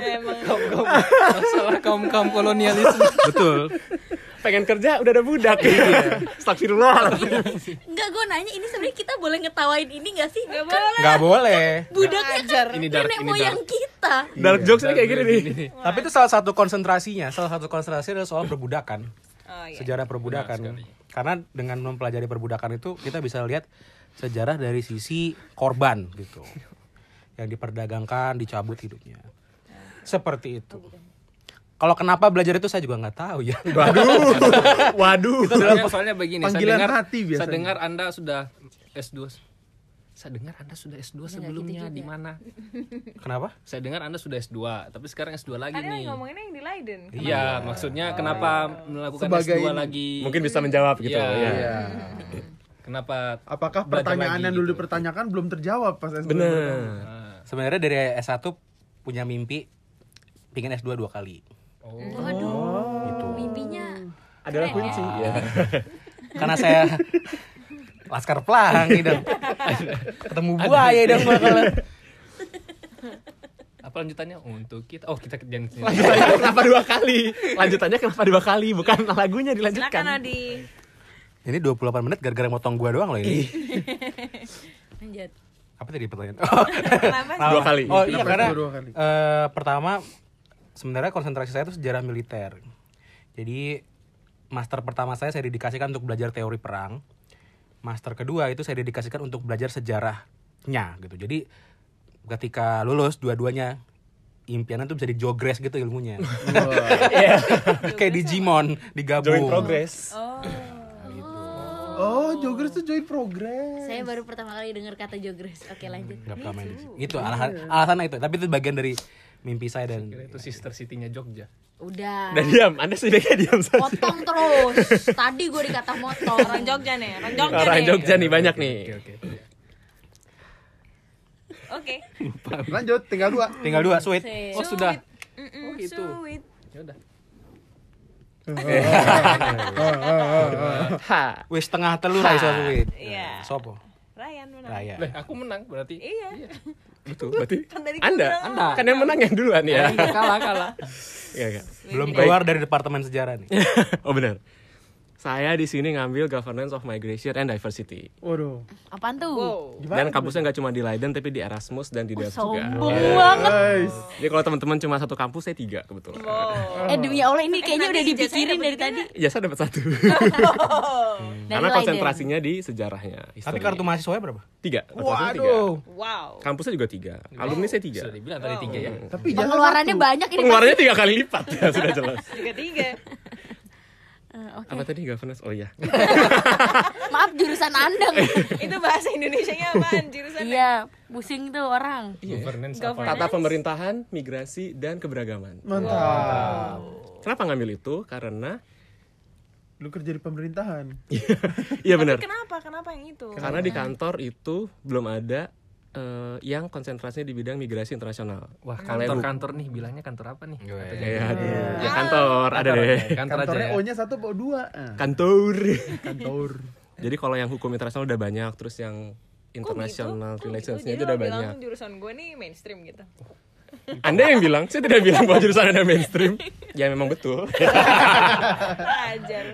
Emang Masalah kaum kaum kolonialisme. betul Pengen kerja udah ada budak. Astagfirullah. Enggak, gue nanya ini sebenarnya kita boleh ngetawain ini gak sih? Kan boleh. nggak boleh budaknya kan Ini dark, nenek ini moyang kita. Dark jokes ini kayak gini nih. tapi itu salah satu konsentrasinya salah satu konsentrasi adalah soal perbudakan Oh iya. sejarah perbudakan karena dengan mempelajari perbudakan itu kita bisa lihat sejarah dari sisi korban gitu yang diperdagangkan dicabut hidupnya seperti itu kalau kenapa belajar itu saya juga nggak tahu ya [LAUGHS] Waduh. Waduh. Soalnya, soalnya begini, saya Panggilan dengar, hati biasanya. saya dengar Anda sudah S2. Saya dengar Anda sudah S2 sebelumnya di mana? kenapa Saya dengar Anda sudah S2, tapi sekarang S2 lagi Kan nih. ngomonginnya yang di Leiden. Iya, maksudnya kenapa melakukan Sebagai S2 ini. lagi? Mungkin bisa menjawab gitu. Iya. ya. Iya. Kenapa? Apakah pertanyaan yang dulu gitu. dipertanyakan belum terjawab pas S2? Bener. Nah, sebenarnya dari S1 punya mimpi pingin S2 dua kali oh. Waduh, gitu mimpinya Adalah kunci. Ya. karena saya laskar pelangi dong ketemu buaya dong bakal Apa lanjutannya untuk kita? Oh, kita jangan Lanjutannya kenapa dua kali? Lanjutannya kenapa dua kali? Bukan lagunya Silakan dilanjutkan. Adi. Ini 28 menit gara-gara motong gua doang loh ini. [LAUGHS] Lanjut. apa tadi pertanyaan? Oh? Dua kali. oh iya Kenapa? karena dua kali? eh, pertama sebenarnya konsentrasi saya itu sejarah militer. Jadi master pertama saya saya dedikasikan untuk belajar teori perang. Master kedua itu saya dedikasikan untuk belajar sejarahnya gitu. Jadi ketika lulus dua-duanya impiannya tuh bisa dijogres gitu ilmunya. [LAUGHS] Kayak Digimon digabung. Join progress. Oh. Oh, joggers tuh join progress. Saya baru pertama kali dengar kata jogres. Oke, lanjut. nggak pernah main di sini. itu alasan alasannya itu tapi itu bagian dari mimpi saya dan Kira itu sister city-nya Jogja. Udah. Udah diam. Anda sudah kayak diam saja. Potong terus. Tadi gue dikata motong. Orang Jogja nih, orang Jogja Orang nih. Jogja nih banyak nih. Oke. Oke. Lanjut, tinggal dua. tinggal dua sweet. Oh, sudah. Mm-mm, gitu. sweet. Ya udah. Ha. wis setengah telur iso sweet Iya. sopo Ryan menang. Raya Leh, aku menang berarti. Iya. Betul. Berarti Kan Anda, bilang Anda kan yang menang yang duluan ya. kalah kalah. Iya, iya. belum keluar dari departemen sejarah nih [LAUGHS] Oh benar. Saya di sini ngambil Governance of Migration and Diversity. Waduh. Apaan tuh? Wow. Dan kampusnya nggak cuma di Leiden tapi di Erasmus dan di Delft juga. Sombong Iya. banget. Guys. Jadi kalau teman-teman cuma satu kampus, saya tiga kebetulan. Wow. Eh demi Allah ini kayaknya nanti udah dipikirin dari tadi. Ya saya dapat satu. [LAUGHS] Dari Karena konsentrasinya di sejarahnya. tapi history. kartu mahasiswanya berapa tiga. Rata-rata tiga. Waduh. Wow. Kampusnya juga tiga. Alumni saya tiga. Sudah dibilang tadi tiga ya. Tapi Pengeluarannya banyak ini. Pengeluarannya tiga kali lipat [LAUGHS] ya sudah jelas. Tiga tiga. Eh, Oke. Apa tadi governance? Oh iya. [LAUGHS] Maaf jurusan Anda. [LAUGHS] itu bahasa Indonesianya apaan jurusan Iya, pusing tuh orang. Governance Governance. apa? Tata pemerintahan, migrasi, dan keberagaman. Mantap. Kenapa ngambil itu? Karena Lu kerja di pemerintahan. [LAUGHS] iya benar. kenapa kenapa yang itu Karena di kantor itu belum ada eh, yang konsentrasinya di bidang migrasi internasional. Wah, kantor-kantor nih bilangnya kantor apa nih? Ya, ya kantor ada deh. Kantor aja Kantornya ya. O-nya satu atau dua? Ah, Kantor. [LAUGHS] Kantor. Jadi kalau yang hukum internasional udah banyak, terus yang international Kok gitu? relationsnya Jadi itu udah bilang banyak. jurusan gue nih mainstream gitu [LAUGHS] Anda yang bilang, saya tidak bilang bahwa jurusan Anda mainstream. Ya memang betul. [LAUGHS] ajar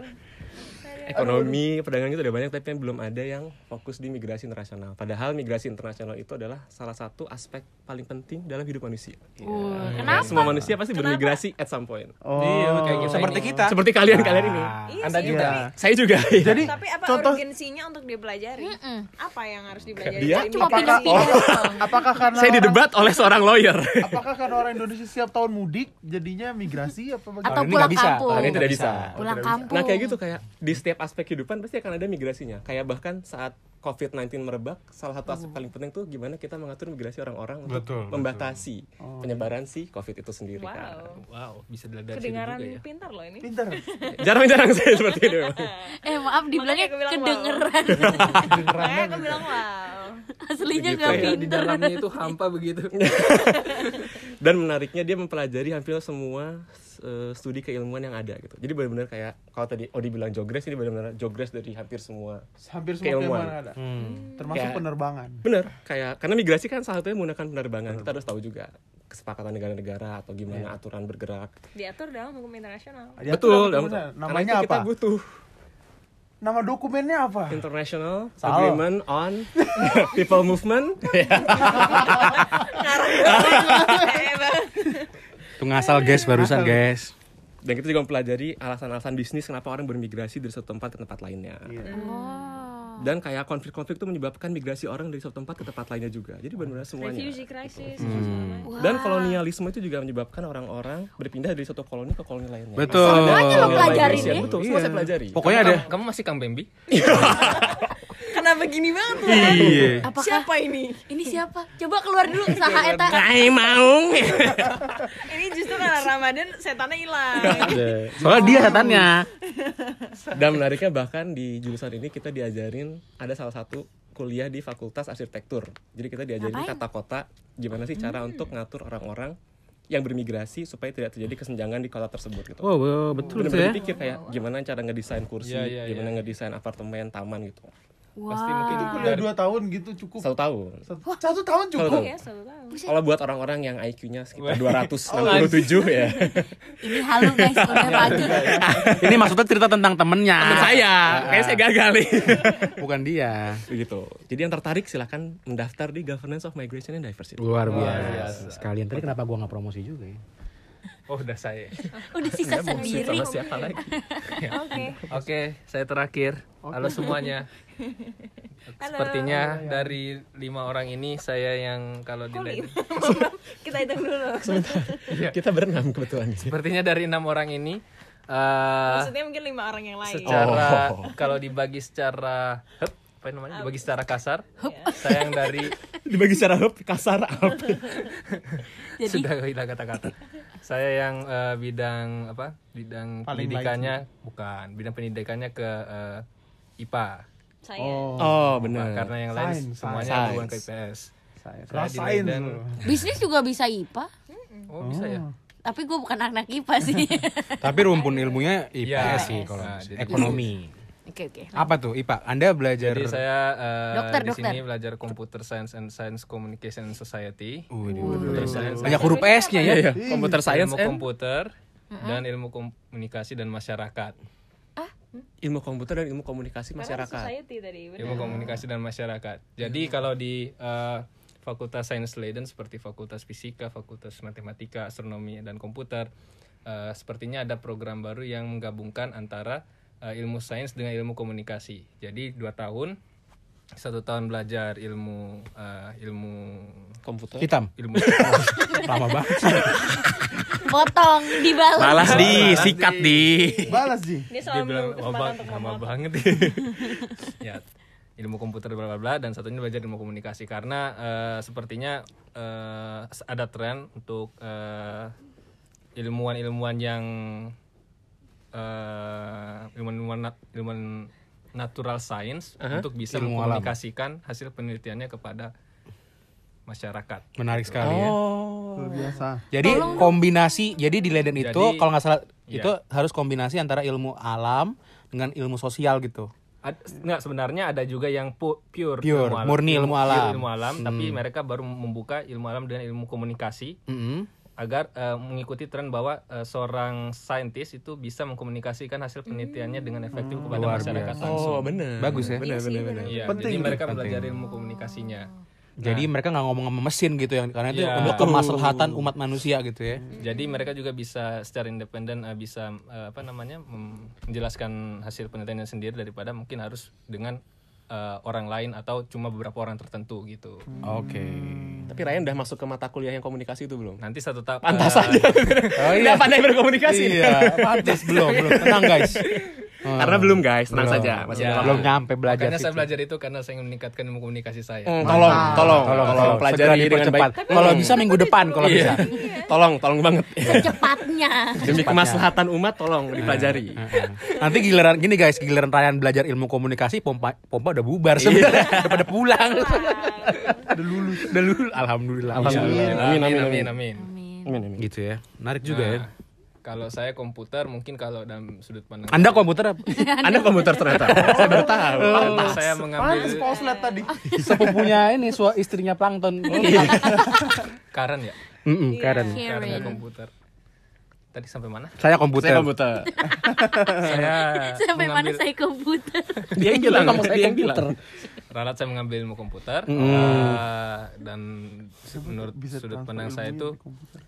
Ekonomi, perdagangan itu udah banyak, tapi yang belum ada yang fokus di migrasi internasional. Padahal migrasi internasional itu adalah salah satu aspek paling penting dalam hidup manusia. Uh, Ya, kenapa? Semua manusia pasti bermigrasi at some point. Oh. Iya, kayak gitu. Seperti ini. kita. Seperti kalian-kalian ini. iya Anda sih, juga. tapi, Saya juga. Jadi tapi apa contoh urgensinya untuk dipelajari apa yang harus dipelajari Dia Cuma migrasi? pindah-pindah. apakah karena Saya orang- didebat oleh seorang lawyer. Apakah karena orang Indonesia setiap tahun mudik jadinya migrasi apa bagaimana? Atau ini pulang kampung. Ini tidak bisa. Pulang kampung. Nah kayak gitu kayak di setiap aspek kehidupan pasti akan ada migrasinya. Kayak bahkan saat COVID-19 merebak, salah satu aspek paling penting tuh gimana kita mengatur migrasi orang-orang untuk Betul, membatasi penyebaran si COVID itu sendiri wow kan. Wow, bisa dilihat dari kedengaran juga ya. pintar loh ini Pinter. [LAUGHS] Jarang-jarang saya seperti itu. [LAUGHS] Eh maaf dibilangnya bilang kedengeran. makanya aku bilang wow Aslinya Begitu gak ya, Kayak di pinter. dalamnya itu hampa begitu. [LAUGHS] Dan menariknya dia mempelajari hampir semua eh, studi keilmuan yang ada gitu. Jadi benar-benar kayak kalau tadi Odi bilang jogres ini benar-benar jogres dari hampir semua. Hampir semua Keilmuan. ada. Hmm. Termasuk Kayak- penerbangan. Bener, kayak karena migrasi kan salah satunya menggunakan penerbangan. Kita harus tahu juga kesepakatan negara-negara atau gimana aturan bergerak. diatur dalam hukum internasional Ya, Betul, itu dalam- namanya. itu kita apa? butuh Nama dokumennya apa? international Salah. agreement on [LAUGHS] people movement. [LAUGHS] [LAUGHS] Itu ngasal guys barusan guys. Dan kita juga mempelajari alasan-alasan bisnis kenapa orang bermigrasi dari satu tempat ke tempat lainnya. Iya. Dan kayak konflik-konflik itu menyebabkan migrasi orang dari satu tempat ke tempat lainnya juga. Jadi benar-benar semuanya. refugee crisis Hmm. Dan kolonialisme itu juga menyebabkan orang-orang berpindah dari satu koloni ke koloni lainnya. Betul. Semuanya lo Migration, ya? Betul, semua saya pelajari. Pokoknya ada. Kamu masih Kang Bambi? [LAUGHS] kenapa gini banget tuh Iya. Apakah siapa ini ini siapa? Coba keluar dulu saha eta. Kai mau. ini justru karena Ramadan setannya hilang Soalnya dia setannya. Dan menariknya bahkan di jurusan ini kita diajarin ada salah satu kuliah di Fakultas Arsitektur. Jadi kita diajarin Ngapain? tata kota, gimana sih cara untuk ngatur orang-orang yang bermigrasi supaya tidak terjadi kesenjangan di kota tersebut gitu. Wow, wow, betul Bener-bener ya. dipikir kayak gimana cara ngedesain kursi, Iya, iya, gimana ngedesain apartemen, taman gitu. Pasti mungkin Kuliah dua tahun gitu cukup. Satu tahun. Satu, satu tahun Satu cukup. tahun. ya selalu tahu Kalau buat orang-orang yang IQ-nya sekitar 267 ya. Ini halu guys, [LAUGHS] udah pagi. Ini maksudnya cerita tentang temennya. Temen saya, kayaknya saya gagal nih. [LAUGHS] Bukan dia. Begitu. Jadi yang tertarik silahkan mendaftar di Governance of Migration and Diversity. Luar biasa. Sekalian tadi kenapa gua nggak promosi juga ya? Oh, udah saya. [LAUGHS] Udah sisa shoot sendiri. sama siapa lagi? [LAUGHS] oke Oke, saya terakhir. Halo semuanya. [LAUGHS] Sepertinya dari lima orang ini saya yang kalau dilihat kita hitung dulu Kita berenam kebetulan. Sepertinya dari enam orang ini eh, maksudnya mungkin lima orang yang lain secara Oh. kalau dibagi secara hup, apa namanya? Dibagi secara kasar. Saya yang dari Dibagi secara kasar? Jadi sudah hilang kata-kata. Saya yang eh, bidang apa? Bidang Paling pendidikannya bukan, bidang pendidikannya ke eh, IPA. saya Oh, Oh, benar. karena yang lain Sains, semuanya hubungan ke IPS. loh. bisnis juga bisa IPA. Oh, bisa ya? Tapi gue bukan anak IPA sih. Tapi rumpun ilmunya IPS Iya. sih kalau Nah, jadi- ekonomi. Oke oke. Apa tuh IPA? Anda belajar Jadi saya eh, Dokter, di dokter. sini belajar Computer Science and Science Communication and Society. Waduh, Computer Science banyak huruf S-nya ya. Iya, Computer science ilmu and komputer dan ilmu komunikasi dan masyarakat. ilmu komputer dan ilmu komunikasi karena masyarakat. society tadi bener. Ilmu komunikasi dan masyarakat. Jadi kalau di eh, Fakultas Sains Leiden seperti Fakultas Fisika, Fakultas Matematika, Astronomi dan Komputer, eh, sepertinya ada program baru yang menggabungkan antara eh, ilmu sains dengan ilmu komunikasi. Jadi dua tahun satu tahun belajar ilmu eh, ilmu komputer Hitam. ilmu [LAUGHS] Lama banget. Potong, dibalas. Balas di, sikat di. Balas Ji. Dia selalu bilang lama, lama banget [LAUGHS] ya ilmu komputer bla bla bla dan satunya belajar ilmu komunikasi karena eh, sepertinya eh, ada tren untuk eh, ilmuwan-ilmuwan yang eh, ilmuwan-ilmuwan nat- ilmuwan natural science untuk bisa Ilmu alam. mengkomunikasikan hasil penelitiannya kepada masyarakat Menarik sekali ya. Luar biasa. Jadi kombinasi, jadi di Leiden itu Jadi- kalau nggak salah Iya. itu harus kombinasi antara ilmu alam dengan ilmu sosial gitu. Ad, nggak sebenarnya ada juga yang pu- pure, Pure, ilmu alam, murni ilmu pure alam. ilmu alam, tapi mereka baru membuka ilmu alam dengan ilmu komunikasi Mm-mm. Agar eh, mengikuti tren bahwa eh, seorang saintis itu bisa mengkomunikasikan hasil penelitiannya dengan efektif kepada Luar masyarakat biasa. langsung. oh benar Bagus ya. benar benar benar Iya, Penting jadi mereka belajar ilmu komunikasinya. Jadi mereka nggak ngomong sama mesin gitu yang karena itu Iya. untuk kemaslahatan umat manusia gitu ya. Jadi mereka juga bisa secara independen eh, bisa eh, apa namanya menjelaskan hasil penelitiannya sendiri daripada mungkin harus dengan eh, orang lain atau cuma beberapa orang tertentu gitu. Oke. Tapi Ryan udah masuk ke mata kuliah yang komunikasi itu belum? Nanti satu tahap pantas eh, saja [LAUGHS] Oh Nggak pandai berkomunikasi. Iya, pantas. Belum, belum. Tenang guys. [LAUGHS] Oh. karena belum guys tenang Belum. saja masih Ya. belum nyampe belajar Makanya saya belajar itu karena saya ingin meningkatkan ilmu komunikasi saya. Hmm, tolong, tolong, Tolong, tolong, tolong, pelajari segera dengan baik. Kalau bisa minggu depan kalau bisa. Tolong, tolong banget. Secepatnya. Demi kemaslahatan umat, tolong dipelajari. Nanti giliran gini guys, giliran Ryan belajar ilmu komunikasi, pompa pompa udah bubar sebenarnya, udah pada pulang. udah lulus. Udah lulus. Alhamdulillah. Alhamdulillah. Amin, amin, amin, amin. amin. Amin, amin. Gitu ya. Menarik juga ya. Kalau saya komputer mungkin kalau dalam sudut pandang Anda komputer apa? [LAUGHS] Anda komputer ternyata. [LAUGHS] Saya baru tahu. kalau saya mengambil koslet tadi. [LAUGHS] Sepupunya ini sua istrinya Plankton. Karen ya, Mm-mm, Karen. Karen komputer. Tadi sampai mana? Saya komputer. Saya komputer. saya Sampai mana saya komputer. Dia yang bilang, dia yang bilang. ralat saya mengambil ilmu komputer eh, dan menurut Bisa sudut pandang saya itu komputer.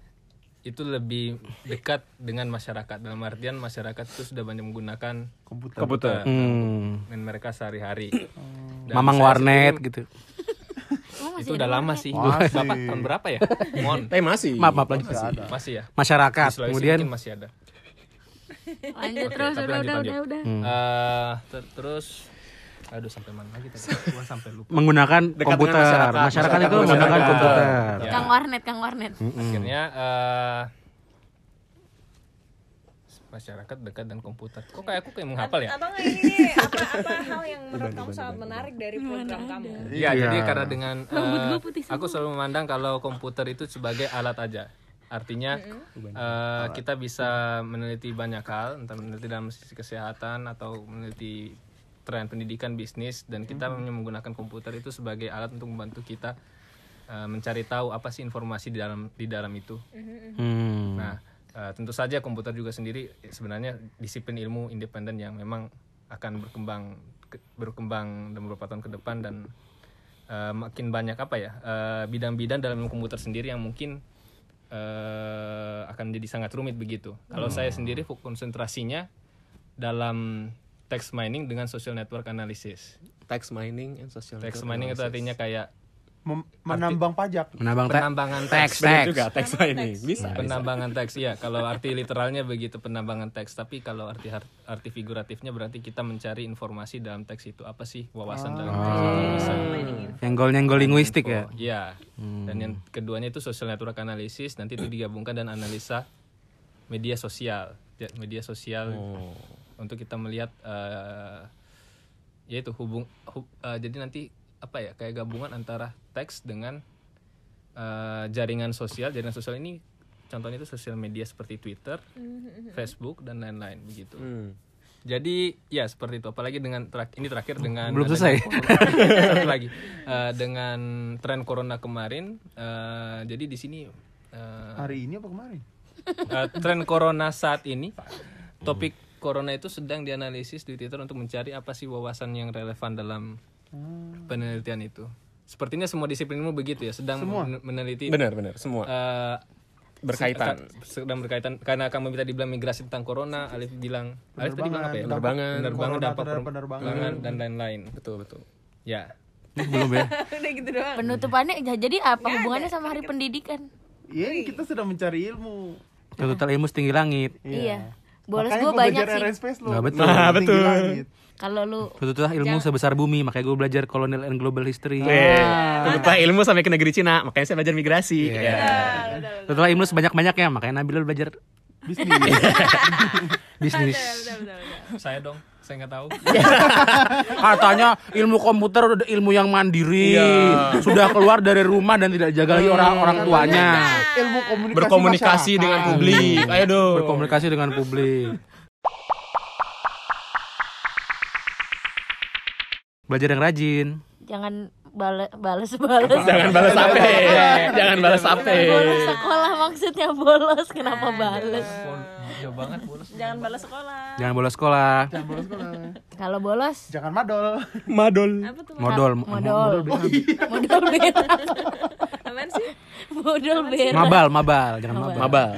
Itu lebih dekat dengan masyarakat dalam artian masyarakat itu sudah banyak menggunakan komputer. Komputer. Hmm. main mereka sehari-hari. Dan Mamang warnet sendiri- gitu. itu udah lama sih. Masih. Bapak tahun berapa ya? Mohon. Eh masih. Maaf, maaf lanjut. Masih ya? Masyarakat. Di Kemudian masih ada. Lanjut Oke, terus, udah, lanjut, udah, lanjut. udah, udah. Eh, ter- terus aduh sampai mana lagi [LAUGHS] tadi? Gua sampai lupa. menggunakan Dekat komputer. masyarakat. Masyarakat, Masyarakat itu menggunakan masyarakat. komputer. Ya. Kang Warnet, Kang Warnet. Akhirnya eh, masyarakat dekat dan komputer. Kok kayak aku kayak menghafal ya? Atau ini apa apa hal yang menurut kamu sangat menarik dari program kamu? Iya, Iya. jadi karena dengan putih aku selalu memandang kalau komputer itu sebagai alat aja. Artinya eh, kita bisa meneliti banyak hal, entah meneliti dalam sisi kesehatan atau meneliti tren pendidikan bisnis dan kita hanya menggunakan komputer itu sebagai alat untuk membantu kita eh, mencari tahu apa sih informasi di dalam di dalam itu. Hmm. Nah, eh, tentu saja komputer juga sendiri sebenarnya disiplin ilmu independen yang memang akan berkembang ke- berkembang dalam beberapa tahun ke depan dan eh, makin banyak apa ya eh, bidang-bidang dalam ilmu komputer sendiri yang mungkin eh, akan jadi sangat rumit begitu. Kalau saya sendiri fok- konsentrasinya dalam text mining dengan social network analysis. Text mining and social Text network mining itu analysis. artinya kayak Mem- menambang pajak. Menambang te- penambangan teks, teks. juga text mining. Bisa. penambangan teks ya kalau arti literalnya begitu penambangan teks tapi kalau arti arti figuratifnya berarti kita mencari informasi dalam teks itu apa sih wawasan dalam teks itu bisa Nyenggol-nyenggol linguistik ya. Oh, iya dan yang keduanya itu social network analysis nanti itu digabungkan dan analisa media sosial Ya, media sosial untuk kita melihat eh ya itu hubung hu- eh, jadi nanti apa ya kayak gabungan antara teks dengan eh, jaringan sosial jaringan sosial ini contohnya itu sosial media seperti Twitter, Facebook dan lain-lain begitu. Hmm. Jadi ya seperti itu. Apalagi dengan terak- ini terakhir dengan Belum selesai. corona- Satu lagi Eh, dengan tren corona kemarin. eh, jadi di sini eh, Hari ini apa kemarin? eh, tren corona saat ini topik corona itu sedang dianalisis di Twitter untuk mencari apa sih wawasan yang relevan dalam penelitian itu. Sepertinya semua disiplin ilmu begitu ya, sedang men- meneliti Benar, benar. Semua eh, berkaitan. se- sedang berkaitan karena kamu minta dibilang migrasi tentang corona, Alif bilang Alif tadi bilang apa ya? Penerbangan. Penerbangan dampak penerbangan. penerbangan dan lain-lain. Betul, betul. Ya, Belum ya. [LAUGHS] Udah gitu doang. Penutupannya ya, jadi apa hubungannya sama hari pendidikan? Iya, kita sedang mencari ilmu. Total ilmu setinggi langit. Iya. Bolos gue gua banyak sih. Space lo. Nah, betul. Nah, betul. langit. Kalau lu Tuntutan ilmu sebesar bumi, makanya gue belajar colonial and global history. Eh, Tuntutan ilmu sampai ke negeri Cina, makanya saya belajar migrasi. Ya. Tuntutan ilmu sebanyak-banyaknya, makanya Nabil belajar Bisnis. [LAUGHS] bisnis. Betul, betul, betul. Saya dong, saya nggak tahu. [LAUGHS] Katanya ilmu komputer udah ilmu yang mandiri, Iya. sudah keluar dari rumah dan tidak jaga lagi orang-orang tuanya. ilmu komunikasi Berkomunikasi dengan publik. Ayo dong. Berkomunikasi dengan publik. Belajar yang rajin. jangan bales bales bales. Jangan balas HP. Jangan balas HP. bolos sekolah maksudnya bolos kenapa bales? Jauh banget bolos. Jangan balas sekolah. Jangan bolos sekolah. Jangan bolos sekolah. Kalau bolos Jangan madol. Madol. Apa tuh? Modal. modal modal berak Apaan sih? modal berak Mabal, mabal, jangan mabal. Mabal.